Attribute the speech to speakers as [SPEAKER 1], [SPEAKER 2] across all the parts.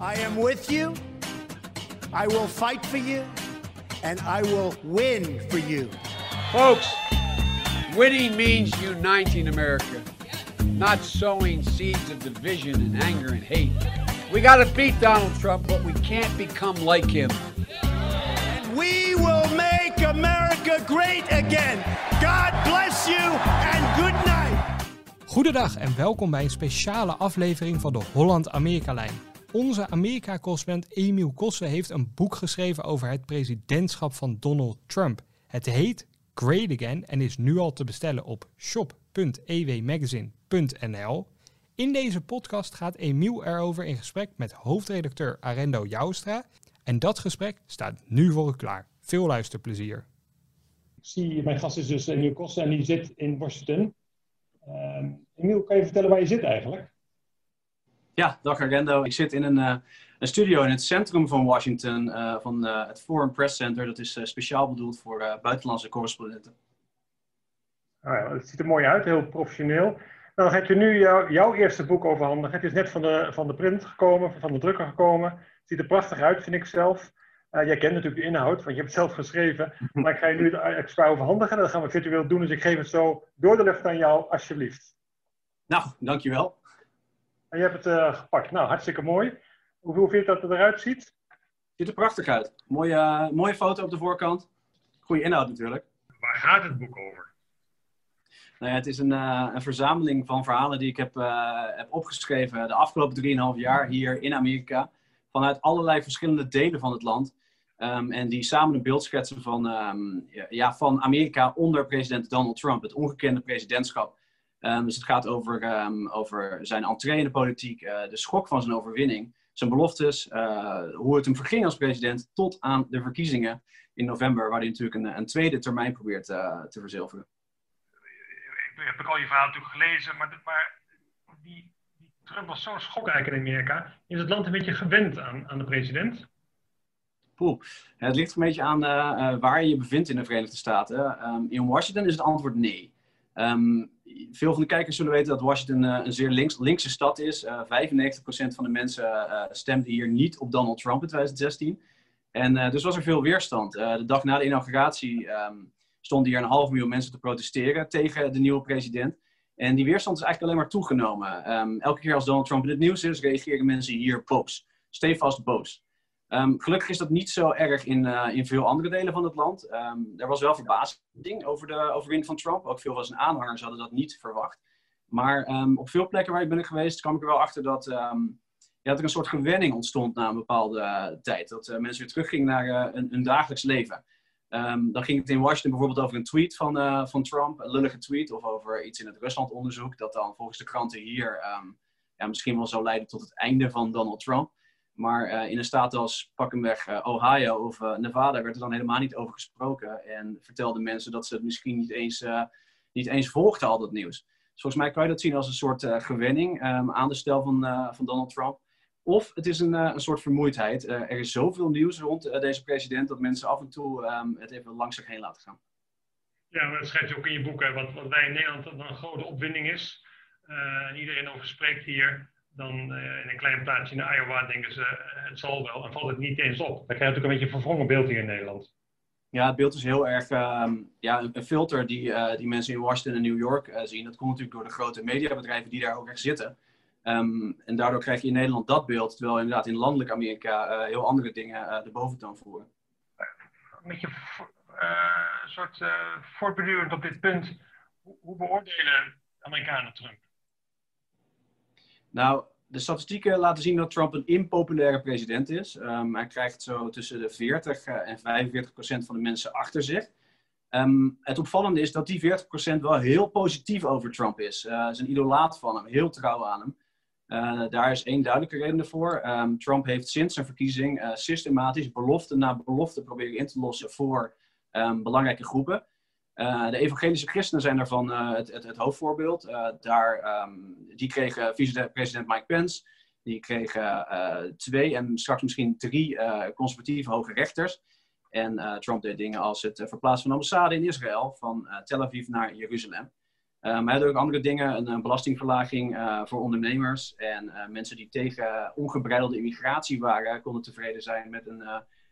[SPEAKER 1] I am with you. I will fight for you. And I will win for you.
[SPEAKER 2] Folks, winning means uniting America, not sowing seeds of division and anger and hate. We got to beat Donald Trump, but we can't become like him.
[SPEAKER 1] And we will make America great again. God bless you and good night.
[SPEAKER 3] Goedendag en welkom bij een speciale aflevering van de Holland-Amerika-lijn. Onze Amerika-correspondent Emiel Kossen heeft een boek geschreven over het presidentschap van Donald Trump. Het heet Great Again en is nu al te bestellen op shop.ewmagazine.nl. In deze podcast gaat Emiel erover in gesprek met hoofdredacteur Arendo Joustra. En dat gesprek staat nu voor u klaar. Veel luisterplezier.
[SPEAKER 4] Ik zie, mijn gast is dus Emiel Kossen en die zit in Washington. Uh, Emiel, kan je vertellen waar je zit eigenlijk?
[SPEAKER 5] Ja, dag Arendo. Ik zit in een, uh, een studio in het centrum van Washington, uh, van uh, het Foreign Press Center. Dat is speciaal bedoeld voor buitenlandse correspondenten.
[SPEAKER 4] Oh ja, het ziet er mooi uit, heel professioneel. Nou, dan gaat je nu jou, jouw eerste boek overhandigen. Het is net van de, van de print gekomen, van de drukker gekomen. Het ziet er prachtig uit, vind ik zelf. jij kent natuurlijk de inhoud, want je hebt het zelf geschreven. Maar ik ga je nu het extra overhandigen. Dat gaan we virtueel doen, dus ik geef het zo door de lucht aan jou, alsjeblieft.
[SPEAKER 5] Nou, dankjewel.
[SPEAKER 4] En je hebt het uh, gepakt. Nou, hartstikke mooi. Hoe, hoe vind je dat het eruit ziet?
[SPEAKER 5] Ziet er prachtig uit. Mooie, uh, mooie foto op de voorkant. Goede inhoud natuurlijk.
[SPEAKER 4] Waar gaat het boek over?
[SPEAKER 5] Nou ja, het is een, uh, een verzameling van verhalen die ik heb, heb opgeschreven de afgelopen 3,5 jaar hier in Amerika. Vanuit allerlei verschillende delen van het land. Um, en die samen een beeld schetsen van, um, ja, van Amerika onder president Donald Trump. Het ongekende presidentschap Um, dus het gaat over, um, over zijn entree in de politiek, uh, de schok van zijn overwinning, zijn beloftes, uh, hoe het hem verging als president, tot aan de verkiezingen in november, waar hij natuurlijk een, een tweede termijn probeert uh, te verzilveren.
[SPEAKER 4] Ik heb al je verhaal natuurlijk gelezen, maar, maar die, die Trump was zo'n schok eigenlijk in Amerika. Is het land een beetje gewend aan, aan de president?
[SPEAKER 5] Poeh. Het ligt een beetje aan waar je je bevindt in de Verenigde Staten. Um, in Washington is het antwoord nee. Um, veel van de kijkers zullen weten dat Washington uh, een zeer links, linkse stad is. Uh, 95% van de mensen uh, stemde hier niet op Donald Trump in 2016. En dus was er veel weerstand. de dag na de inauguratie um, stonden hier een half miljoen mensen te protesteren tegen de nieuwe president. En die weerstand is eigenlijk alleen maar toegenomen. Um, elke keer als Donald Trump in het nieuws is, reageren mensen hier boos. Stevast boos. Um, gelukkig is dat niet zo erg in, uh, in veel andere delen van het land. Um, er was wel verbazing over de overwinning van Trump. Ook veel van zijn aanhangers hadden dat niet verwacht. Maar um, op veel plekken waar ik ben geweest, kwam ik er wel achter dat, ja, er een soort gewenning ontstond na een bepaalde tijd. Dat uh, mensen weer teruggingen naar hun, hun, dagelijks leven. dan ging het in Washington bijvoorbeeld over een tweet van, van Trump, een lullige tweet, of over iets in het Ruslandonderzoek, dat dan volgens de kranten hier ja, misschien wel zou leiden tot het einde van Donald Trump. Maar uh, in een staat als pak uh, Ohio of uh, Nevada werd er dan helemaal niet over gesproken. En vertelden mensen dat ze het misschien niet eens, niet eens volgden, al dat nieuws. Dus volgens mij kan je dat zien als een soort gewenning um, aan de stijl van, van Donald Trump. Of het is een, een soort vermoeidheid. er is zoveel nieuws rond deze president dat mensen af en toe um, het even langs zich heen laten gaan.
[SPEAKER 4] Ja, dat schrijf je ook in je boek. Hè, wat, wat wij in Nederland een grote opwinding is. en iedereen over spreekt hier dan uh, in een klein plaatsje in Iowa denken ze, uh, het zal wel, en valt het niet eens op. Dan krijg je natuurlijk een beetje een verwrongen beeld hier in Nederland.
[SPEAKER 5] Ja, het beeld is heel erg um, ja, een, filter die, uh, die mensen in Washington en New York zien. Dat komt natuurlijk door de grote mediabedrijven die daar ook echt zitten. Um, en daardoor krijg je in Nederland dat beeld, terwijl inderdaad in landelijk Amerika heel andere dingen de boventoon voeren.
[SPEAKER 4] Een beetje een soort voortbedurend op dit punt. Hoe, hoe beoordelen Amerikanen Trump?
[SPEAKER 5] Nou, de statistieken laten zien dat Trump een impopulaire president is. Um, hij krijgt zo tussen de 40 uh, en 45 procent van de mensen achter zich. Um, het opvallende is dat die 40 procent wel heel positief over Trump is. Uh, is een idolaat van hem, heel trouw aan hem. Uh, daar is één duidelijke reden voor. Um, Trump heeft sinds zijn verkiezing systematisch belofte na belofte proberen in te lossen voor belangrijke groepen. Uh, de evangelische christenen zijn daarvan uh, het, het, het, hoofdvoorbeeld. Uh, daar, um, die kregen vice-president Mike Pence. Die kregen twee en straks misschien drie conservatieve hoge rechters. En Trump deed dingen als het verplaatsen van ambassade in Israël van Tel Aviv naar Jeruzalem. maar hij doet ook andere dingen, een, belastingverlaging voor ondernemers. En mensen die tegen ongebreidelde immigratie waren, konden tevreden zijn met een,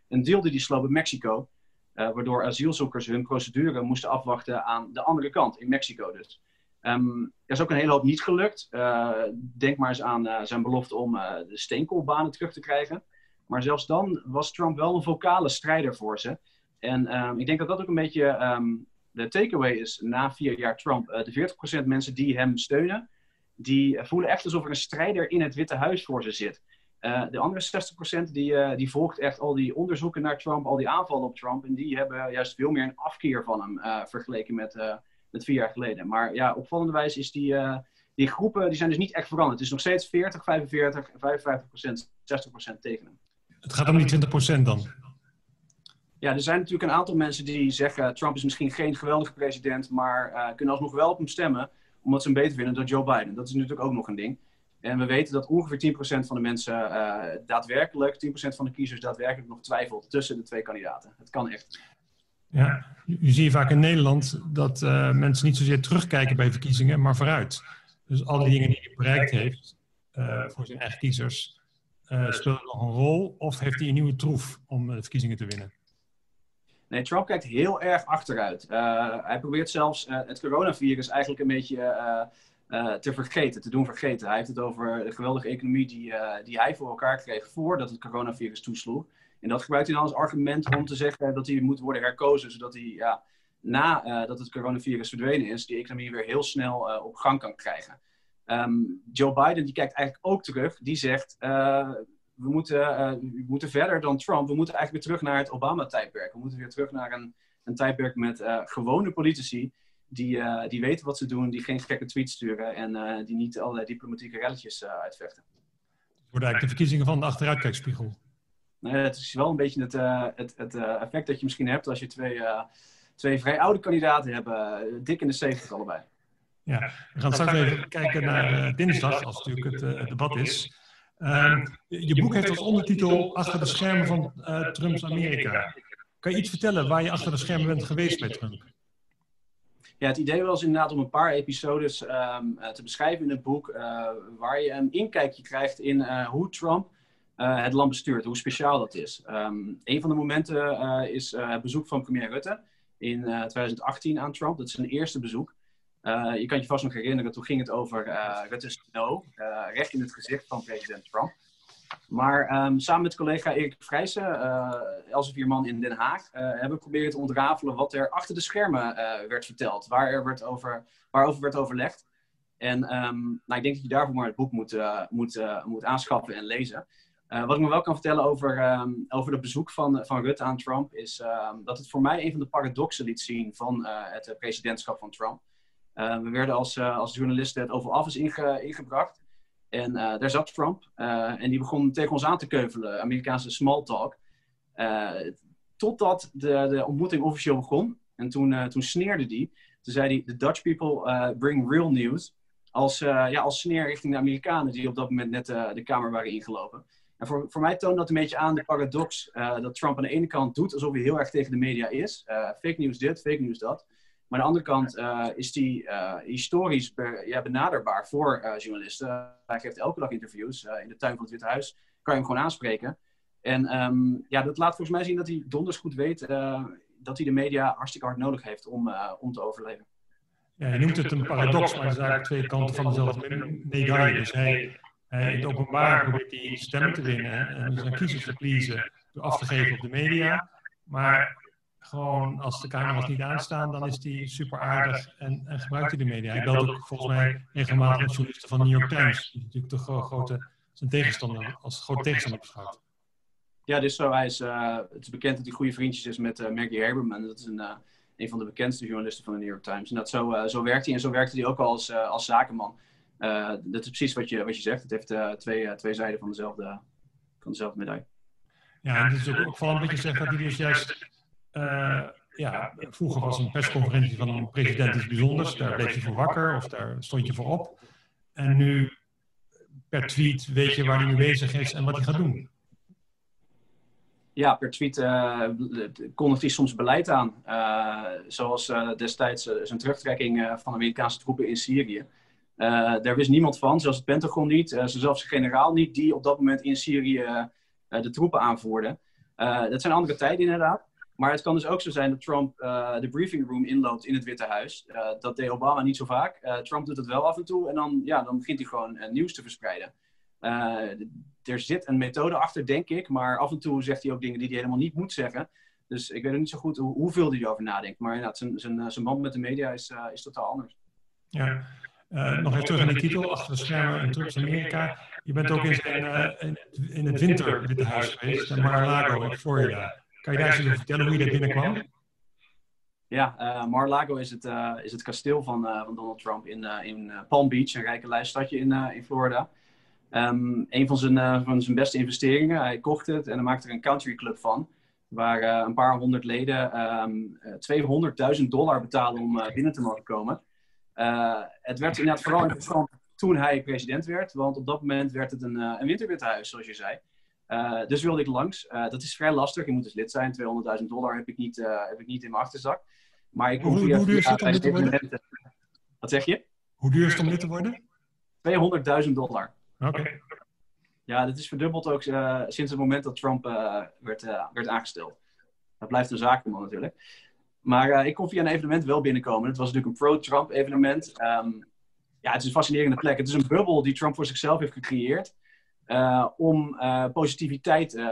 [SPEAKER 5] een deal die die sloot in Mexico. Waardoor asielzoekers hun procedure moesten afwachten aan de andere kant, in Mexico dus. Um, is ook een hele hoop niet gelukt. denk maar eens aan zijn belofte om de steenkoolbanen terug te krijgen. Maar zelfs dan was Trump wel een vocale strijder voor ze. En ehm, ik denk dat dat ook een beetje ehm, de takeaway is na vier jaar Trump. De 40% mensen die hem steunen, die voelen echt alsof er een strijder in het Witte Huis voor ze zit. Uh, de andere 60% die, uh, die volgt echt al die onderzoeken naar Trump, al die aanvallen op Trump. En die hebben juist veel meer een afkeer van hem vergeleken met, met vier jaar geleden. Maar ja, opvallende wijze is die, die groepen die zijn dus niet echt veranderd. Het is nog steeds 40, 45, 55%, 60% tegen hem.
[SPEAKER 4] Het gaat om die 20% dan?
[SPEAKER 5] Ja, er zijn natuurlijk een aantal mensen die zeggen: Trump is misschien geen geweldige president, maar kunnen alsnog wel op hem stemmen, omdat ze hem beter vinden dan Joe Biden. Dat is natuurlijk ook nog een ding. En we weten dat ongeveer 10% van de mensen uh, daadwerkelijk, 10% van de kiezers daadwerkelijk nog twijfelt tussen de twee kandidaten. Het kan echt.
[SPEAKER 4] Ja, je ziet vaak in Nederland dat uh, mensen niet zozeer terugkijken bij verkiezingen, maar vooruit. Dus al die dingen die hij bereikt heeft voor zijn eigen kiezers, uh, speelt nog een rol of heeft hij een nieuwe troef om de verkiezingen te winnen?
[SPEAKER 5] Nee, Trump kijkt heel erg achteruit. Uh, hij probeert zelfs uh, het coronavirus eigenlijk een beetje te vergeten, te doen vergeten. Hij heeft het over de geweldige economie die, die hij voor elkaar kreeg voordat het coronavirus toesloeg. En dat gebruikt hij dan als argument om te zeggen dat hij moet worden herkozen, zodat hij ja, nadat dat het coronavirus verdwenen is, die economie weer heel snel op gang kan krijgen. Um, Joe Biden die kijkt eigenlijk ook terug. Die zegt, we, moeten, we moeten verder dan Trump. We moeten eigenlijk weer terug naar het Obama-tijdperk. We moeten weer terug naar een, een tijdperk met gewone politici... Die, die weten wat ze doen, die geen gekke tweets sturen... en die niet allerlei diplomatieke relletjes uitvechten.
[SPEAKER 4] Het worden eigenlijk de verkiezingen van de achteruitkijkspiegel.
[SPEAKER 5] Nee, het is wel een beetje het, het, het effect dat je misschien hebt... als je twee, twee vrij oude kandidaten hebt, dik in de 70 allebei.
[SPEAKER 4] Ja, we gaan straks even kijken naar dinsdag, als natuurlijk het, debat is. Uh, je boek heeft als ondertitel Achter de schermen van Trumps Amerika. Kan je iets vertellen waar je achter de schermen bent geweest bij Trump?
[SPEAKER 5] Ja, het idee was inderdaad om een paar episodes um, te beschrijven in het boek, waar je een inkijkje krijgt in hoe Trump het land bestuurt, hoe speciaal dat is. Um, een van de momenten is het bezoek van premier Rutte in 2018 aan Trump. Dat is zijn eerste bezoek. Je kan je vast nog herinneren, toen ging het over Rutte's no, recht in het gezicht van president Trump. Maar um, samen met collega Erik Vrijsen, Elsevierman in Den Haag, hebben we proberen te ontrafelen wat er achter de schermen werd verteld, waar er over, waarover werd overlegd. En um, nou, ik denk dat je daarvoor maar het boek moet, moet, moet aanschaffen en lezen. wat ik me wel kan vertellen over, um, over het bezoek van, van Rutte aan Trump, is dat het voor mij een van de paradoxen liet zien van het presidentschap van Trump. Uh, we werden als, uh, als journalisten het Oval Office inge, ingebracht. En uh, daar zat Trump. en die begon tegen ons aan te keuvelen, Amerikaanse small talk. totdat de, de ontmoeting officieel begon. En toen, toen sneerde die. Toen zei hij, the Dutch people bring real news. Als, ja, als sneer richting de Amerikanen die op dat moment net de kamer waren ingelopen. En voor, voor mij toont dat een beetje aan de paradox dat Trump aan de ene kant doet alsof hij heel erg tegen de media is. fake news dit, fake news dat. Maar aan de andere kant uh, is die uh, historisch benaderbaar voor uh, journalisten. Hij geeft elke dag interviews in de tuin van het Witte Huis. Kan je hem gewoon aanspreken. En um, ja, dat laat volgens mij zien dat hij donders goed weet dat hij de media hartstikke hard nodig heeft om, om te overleven.
[SPEAKER 4] Ja, je noemt het een paradox, maar het zijn eigenlijk twee kanten van dezelfde medaille. Dus hij, hij in het openbaar probeert hij stemmen te winnen en zijn kiezers te pleasen door af te geven op de media. Maar gewoon als de camera's niet aanstaan, dan is hij super aardig en, en gebruikt hij de media. Hij belt ook volgens mij regelmatig met journalisten van de New York Times, die natuurlijk de grote, zijn tegenstander als groot tegenstander beschouwt.
[SPEAKER 5] Ja, dus zo. Hij is, uh, het is bekend dat hij goede vriendjes is met uh, Maggie Haberman. Dat is een, uh, een van de bekendste journalisten van de New York Times. En dat zo, zo werkt hij. En zo werkte hij ook al als, als zakenman. dat is precies wat je, wat je zegt. Het heeft twee, twee zijden van dezelfde, van dezelfde medaille.
[SPEAKER 4] Ja, en het is ook opvallend wat je zegt dat hij dus juist ja, vroeger was een persconferentie van een president iets bijzonders. Daar bleef je voor wakker of daar stond je voor op. En nu per tweet weet je waar hij mee bezig is en wat hij gaat doen.
[SPEAKER 5] Ja, per tweet uh, kondigt hij soms beleid aan. zoals destijds zijn terugtrekking van Amerikaanse troepen in Syrië. daar wist niemand van, zelfs het Pentagon niet, zelfs de generaal niet, die op dat moment in Syrië de troepen aanvoerde. dat zijn andere tijden inderdaad. Maar het kan dus ook zo zijn dat Trump uh, de briefing room inloopt in het Witte Huis. Uh, dat deed Obama niet zo vaak. Uh, Trump doet het wel af en toe en dan, ja, dan begint hij gewoon nieuws te verspreiden. er zit een methode achter, denk ik, maar af en toe zegt hij ook dingen die hij helemaal niet moet zeggen. Dus ik weet ook niet zo goed hoe, hoeveel hij erover nadenkt. Maar inderdaad, zijn, zijn, zijn band met de media is, is totaal anders.
[SPEAKER 4] Ja, nog even terug aan die titel, achter de schermen in Trump's Amerika. Je bent ook in, in, in, het winter Witte Huis geweest, in Mar-a-Lago in Florida. Kan je daar eens vertellen hoe je daar binnenkwam?
[SPEAKER 5] Ja, uh, Mar-a-Lago is het, uh, is het kasteel van, uh, van Donald Trump in, in Palm Beach, een rijke stadje in, in Florida. Um, een van zijn, van zijn beste investeringen. Hij kocht het en hij maakte er een country club van. Waar een paar honderd leden um, ehm, 200.000 dollar betalen om binnen te mogen komen. het werd inderdaad vooral interessant toen hij president werd, want op dat moment werd het een, een winterwithuis, zoals je zei. Uh, dus wilde ik langs. Uh, dat is vrij lastig. Je moet dus lid zijn. 200.000 dollar heb ik, niet, uh, heb ik niet in mijn achterzak. Maar ik
[SPEAKER 4] hoe, via, hoe duur is het om lid te worden?
[SPEAKER 5] Wat zeg je?
[SPEAKER 4] Hoe duur is het om lid te worden?
[SPEAKER 5] 200.000 dollar.
[SPEAKER 4] Oké.
[SPEAKER 5] Ja, dat is verdubbeld ook sinds het moment dat Trump werd, werd aangesteld. Dat blijft een zakenman natuurlijk. Maar ik kon via een evenement wel binnenkomen. Het was natuurlijk een pro-Trump evenement. Um, ja, het is een fascinerende plek. Het is een bubbel die Trump voor zichzelf heeft gecreëerd. Uh, om uh, positiviteit uh,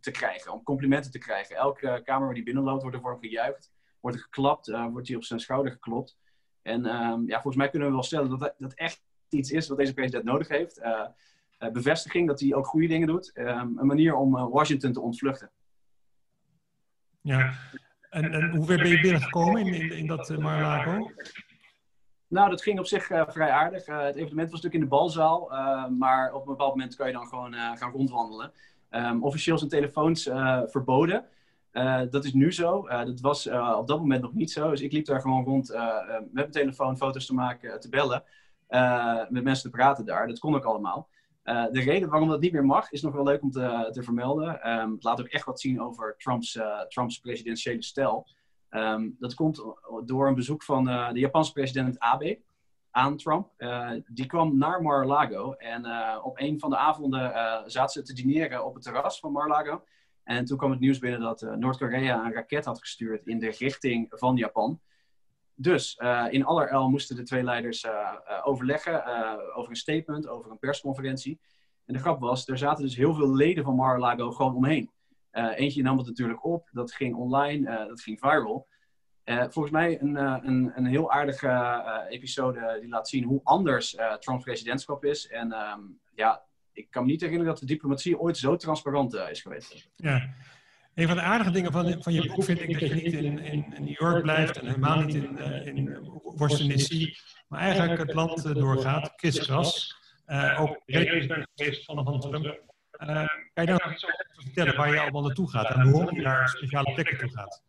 [SPEAKER 5] te krijgen, om complimenten te krijgen. Elke kamer waar die binnenloopt wordt ervoor gejuicht, wordt er geklapt, wordt hij op zijn schouder geklopt. En um, ja, volgens mij kunnen we wel stellen dat dat echt iets is wat deze president nodig heeft. bevestiging dat hij ook goede dingen doet. Um, een manier om Washington te ontvluchten.
[SPEAKER 4] Ja, en, en hoe ver ben je binnengekomen in, in, in dat Mar-a-Lago?
[SPEAKER 5] Nou, dat ging op zich uh, vrij aardig. Uh, het evenement was natuurlijk in de balzaal, uh, maar op een bepaald moment kan je dan gewoon gaan rondwandelen. Um, officieel zijn telefoons verboden. dat is nu zo. dat was op dat moment nog niet zo. Dus ik liep daar gewoon rond met mijn telefoon foto's te maken, te bellen. met mensen te praten daar. Dat kon ook allemaal. de reden waarom dat niet meer mag, is nog wel leuk om te, te vermelden. Um, het laat ook echt wat zien over Trumps, Trumps presidentiële stijl. Ehm, dat komt door een bezoek van uh, de Japanse president Abe aan Trump. Uh, die kwam naar Mar-a-Lago en uh, op een van de avonden zaten ze te dineren op het terras van Mar-a-Lago. En toen kwam het nieuws binnen dat Noord-Korea een raket had gestuurd in de richting van Japan. Dus in allerijl moesten de twee leiders overleggen over een statement, over een persconferentie. En de grap was, er zaten dus heel veel leden van Mar-a-Lago gewoon omheen. Uh, eentje nam het natuurlijk op, dat ging online, uh, dat ging viral. Uh, volgens mij een, een, een heel aardige episode die laat zien hoe anders Trumps presidentschap is. En um, ja, ik kan me niet herinneren dat de diplomatie ooit zo transparant is geweest.
[SPEAKER 4] Ja. Een van de aardige dingen van, van je boek vind ik dat je niet in, in, New York blijft en helemaal niet in, in Washington DC, maar eigenlijk het land doorgaat, kriskras. ook redelijk geweest van, van Trump. Uh, kan je daar nog iets over vertellen waar je allemaal naartoe gaat en waarom je naar speciale plekken toe gaat?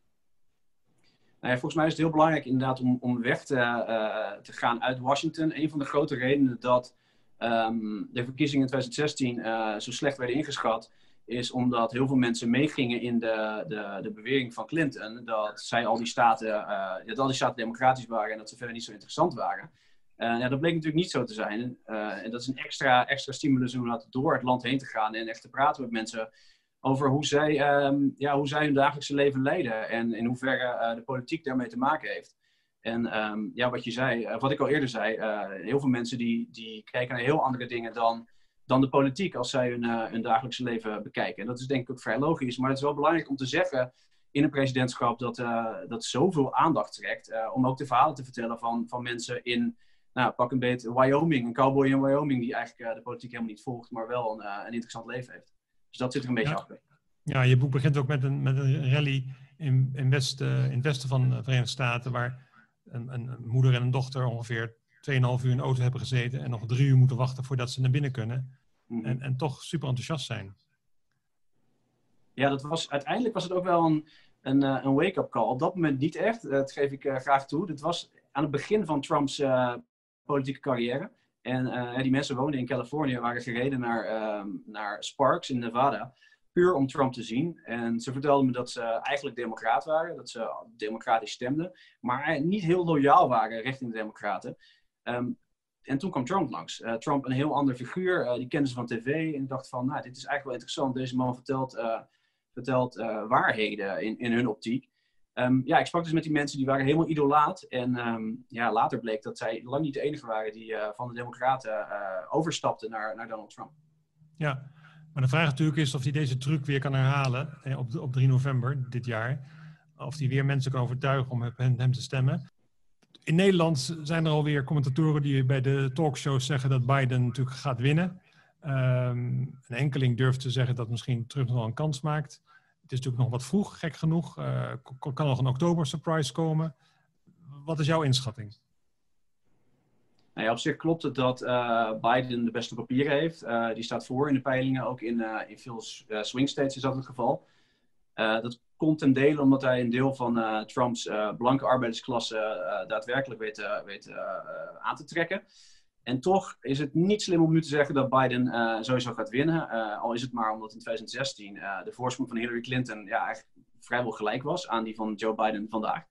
[SPEAKER 5] Nou ja, volgens mij is het heel belangrijk inderdaad om, om weg te, uh, te gaan uit Washington. Een van de grote redenen dat um, de verkiezingen in 2016 uh, eh, zo slecht werden ingeschat, is omdat heel veel mensen meegingen in de, de, de bewering van Clinton dat zij al die staten, uh, dat al die staten democratisch waren en dat ze verder niet zo interessant waren. Uh, ja, dat bleek natuurlijk niet zo te zijn. Uh, en dat is een extra, extra stimulus om door het land heen te gaan en echt te praten met mensen over hoe zij, um, ja, hoe zij hun dagelijkse leven leiden en in hoeverre uh, de politiek daarmee te maken heeft. En um, ja, wat je zei, wat ik al eerder zei, heel veel mensen die, die kijken naar heel andere dingen dan, dan de politiek als zij hun, hun dagelijkse leven bekijken. En dat is denk ik ook vrij logisch, maar het is wel belangrijk om te zeggen in een presidentschap dat, dat zoveel aandacht trekt, om ook de verhalen te vertellen van, van mensen in nou, pak een beetje Wyoming, een cowboy in Wyoming die eigenlijk uh, de politiek helemaal niet volgt, maar wel een, uh, een interessant leven heeft. Dus dat zit er een beetje
[SPEAKER 4] ja.
[SPEAKER 5] achter.
[SPEAKER 4] Ja, je boek begint ook met een, met een rally in, in, West, uh, in het westen van de Verenigde Staten, waar een, een, moeder en een dochter ongeveer 2,5 uur in de auto hebben gezeten en nog drie uur moeten wachten voordat ze naar binnen kunnen. Mm -hmm. en, en toch super enthousiast zijn.
[SPEAKER 5] Ja, dat was, uiteindelijk was het ook wel een, een, een wake-up call. Op dat moment niet echt, dat geef ik graag toe. Dit was aan het begin van Trumps politieke carrière. En uh, die mensen woonden in Californië, waren gereden naar, uh, naar Sparks in Nevada. puur om Trump te zien. En ze vertelden me dat ze eigenlijk democraat waren, dat ze democratisch stemden, maar niet heel loyaal waren richting de democraten. Ehm, en toen kwam Trump langs. Uh, Trump een heel ander figuur, uh, die kenden ze van tv en dacht van, nou, dit is eigenlijk wel interessant. Deze man vertelt, vertelt waarheden in, in hun optiek. Um, ja, ik sprak dus met die mensen die waren helemaal idolaat. En um, ja, later bleek dat zij lang niet de enige waren die van de democraten overstapten naar, naar Donald Trump.
[SPEAKER 4] Ja, maar de vraag natuurlijk is of hij deze truc weer kan herhalen op, op 3 november dit jaar. Of hij weer mensen kan overtuigen om hem, hem te stemmen in Nederland zijn er alweer commentatoren die bij de talkshows zeggen dat Biden natuurlijk gaat winnen. Um, een enkeling durft te zeggen dat misschien Trump nog wel een kans maakt. Het is natuurlijk nog wat vroeg, gek genoeg. Uh, kan nog een oktober surprise komen. Wat is jouw inschatting?
[SPEAKER 5] Nou ja, op zich klopt het dat uh, Biden de beste papieren heeft. Uh, die staat voor in de peilingen, ook in, in veel swing states is dat het geval. dat komt ten dele omdat hij een deel van Trumps blanke arbeidersklasse daadwerkelijk weet, weet aan te trekken. En toch is het niet slim om nu te zeggen dat Biden sowieso gaat winnen. al is het maar omdat in 2016 de voorsprong van Hillary Clinton ja, eigenlijk vrijwel gelijk was aan die van Joe Biden vandaag.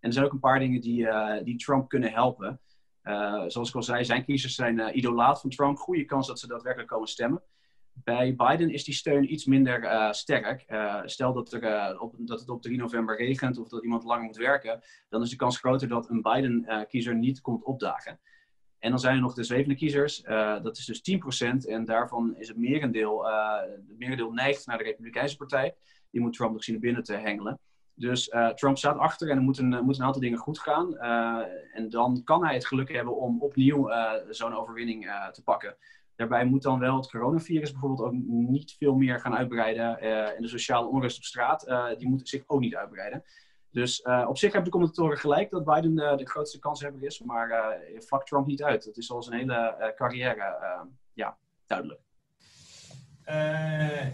[SPEAKER 5] En er zijn ook een paar dingen die, die Trump kunnen helpen. zoals ik al zei, zijn kiezers zijn idolaat van Trump. Goede kans dat ze daadwerkelijk komen stemmen. Bij Biden is die steun iets minder sterk. Stel dat, er, op, dat het op 3 november regent of dat iemand langer moet werken, dan is de kans groter dat een Biden-kiezer niet komt opdagen. En dan zijn er nog de zwevende kiezers, dat is dus 10%, en daarvan is het merendeel, het merendeel neigt naar de Republikeinse Partij. Die moet Trump nog zien binnen te hengelen. Dus Trump staat achter en er moeten moet een aantal dingen goed gaan. en dan kan hij het geluk hebben om opnieuw zo'n overwinning te pakken. Daarbij moet dan wel het coronavirus bijvoorbeeld ook niet veel meer gaan uitbreiden. Uh, en de sociale onrust op straat, uh, die moet zich ook niet uitbreiden. Dus uh, op zich hebben de commentatoren gelijk dat Biden de grootste kanshebber is. Maar vlak Trump niet uit. Dat is al zijn hele carrière ja, duidelijk.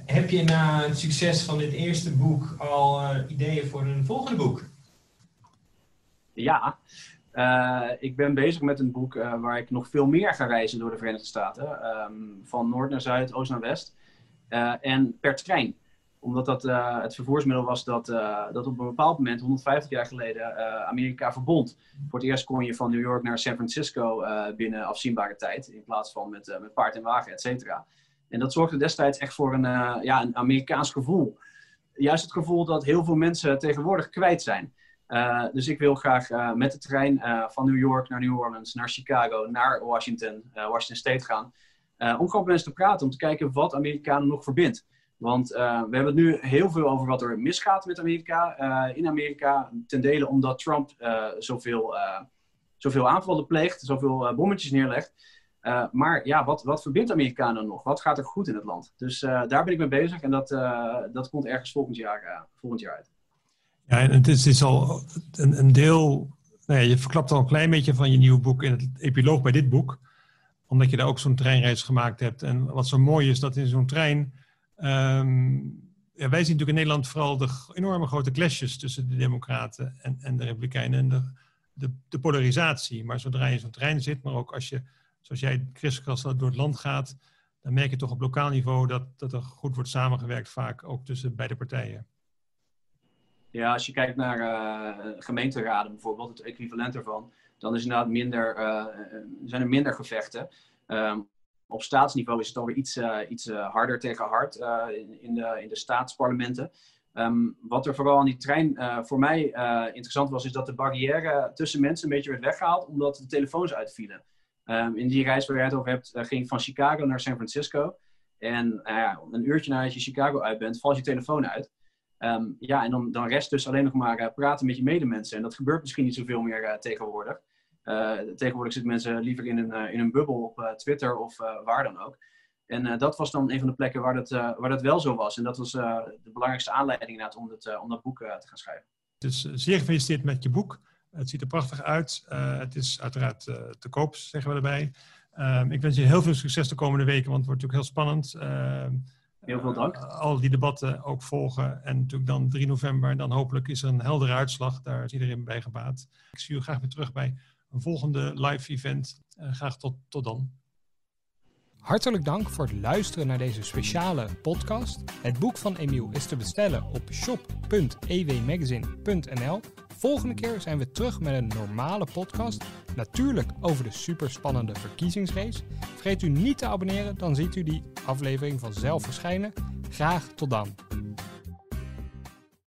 [SPEAKER 6] heb je na het succes van dit eerste boek al ideeën voor een volgende boek?
[SPEAKER 5] Ja, uh, ik ben bezig met een boek uh, waar ik nog veel meer ga reizen door de Verenigde Staten. Um, van noord naar zuid, oost naar west. Uh, en per trein. Omdat dat het vervoersmiddel was dat, dat op een bepaald moment, 150 jaar geleden, Amerika verbond. Voor het eerst kon je van New York naar San Francisco binnen afzienbare tijd. In plaats van met, met paard en wagen, et cetera. En dat zorgde destijds echt voor een, ja, een Amerikaans gevoel. Juist het gevoel dat heel veel mensen tegenwoordig kwijt zijn. Dus ik wil graag met de trein van New York naar New Orleans, naar Chicago, naar Washington, Washington State gaan. om gewoon met mensen te praten, om te kijken wat Amerikanen nog verbindt. Want we hebben het nu heel veel over wat er misgaat met Amerika, in Amerika. Ten dele omdat Trump zoveel, zoveel aanvallen pleegt, zoveel bommetjes neerlegt. maar ja, wat, wat verbindt Amerikanen nog? Wat gaat er goed in het land? Dus daar ben ik mee bezig en dat, dat komt ergens volgend jaar, volgend jaar uit.
[SPEAKER 4] Ja, en het is, al een, een deel. Nou je verklapt al een klein beetje van je nieuwe boek in het epiloog bij dit boek. Omdat je daar ook zo'n treinreis gemaakt hebt. En wat zo mooi is, dat in zo'n trein. Um, wij zien natuurlijk in Nederland vooral de enorme grote clashes tussen de Democraten en, en de Republikeinen. En de, de, polarisatie. Maar zodra je in zo'n trein zit, maar ook als je, zoals jij, kriskras door het land gaat. dan merk je toch op lokaal niveau dat, dat er goed wordt samengewerkt, vaak ook tussen beide partijen.
[SPEAKER 5] Ja, als je kijkt naar uh, gemeenteraden bijvoorbeeld, het equivalent ervan, dan is inderdaad minder, uh, zijn er minder gevechten. Um, op staatsniveau is het alweer iets, uh, iets harder tegen hard in, in, de, in de staatsparlementen. Um, wat er vooral aan die trein voor mij interessant was, is dat de barrière tussen mensen een beetje werd weggehaald, omdat de telefoons uitvielen. Um, in die reis waar je het over hebt, ging van Chicago naar San Francisco. En een uurtje nadat je Chicago uit bent, valt je telefoon uit. Um, ja, en dan, dan rest dus alleen nog maar praten met je medemensen. En dat gebeurt misschien niet zoveel meer tegenwoordig. Uh, tegenwoordig zitten mensen liever in een, in een bubbel op Twitter of waar dan ook. En dat was dan een van de plekken waar dat, waar dat wel zo was. En dat was de belangrijkste aanleiding om, het, om dat boek te gaan schrijven.
[SPEAKER 4] Dus zeer gefeliciteerd met je boek. Het ziet er prachtig uit. het is uiteraard te koop, zeggen we erbij. Um, ik wens je heel veel succes de komende weken, want het wordt natuurlijk heel spannend. Ehm,
[SPEAKER 5] Heel veel dank.
[SPEAKER 4] Al die debatten ook volgen. En natuurlijk dan 3 november. En dan hopelijk is er een heldere uitslag. Daar is iedereen bij gebaat. Ik zie u graag weer terug bij een volgende live event. Uh, graag tot, tot dan.
[SPEAKER 3] Hartelijk dank voor het luisteren naar deze speciale podcast. Het boek van Emiel is te bestellen op shop.ewmagazine.nl. Volgende keer zijn we terug met een normale podcast. Natuurlijk over de superspannende verkiezingsrace. Vergeet u niet te abonneren, dan ziet u die aflevering vanzelf verschijnen. Graag tot dan.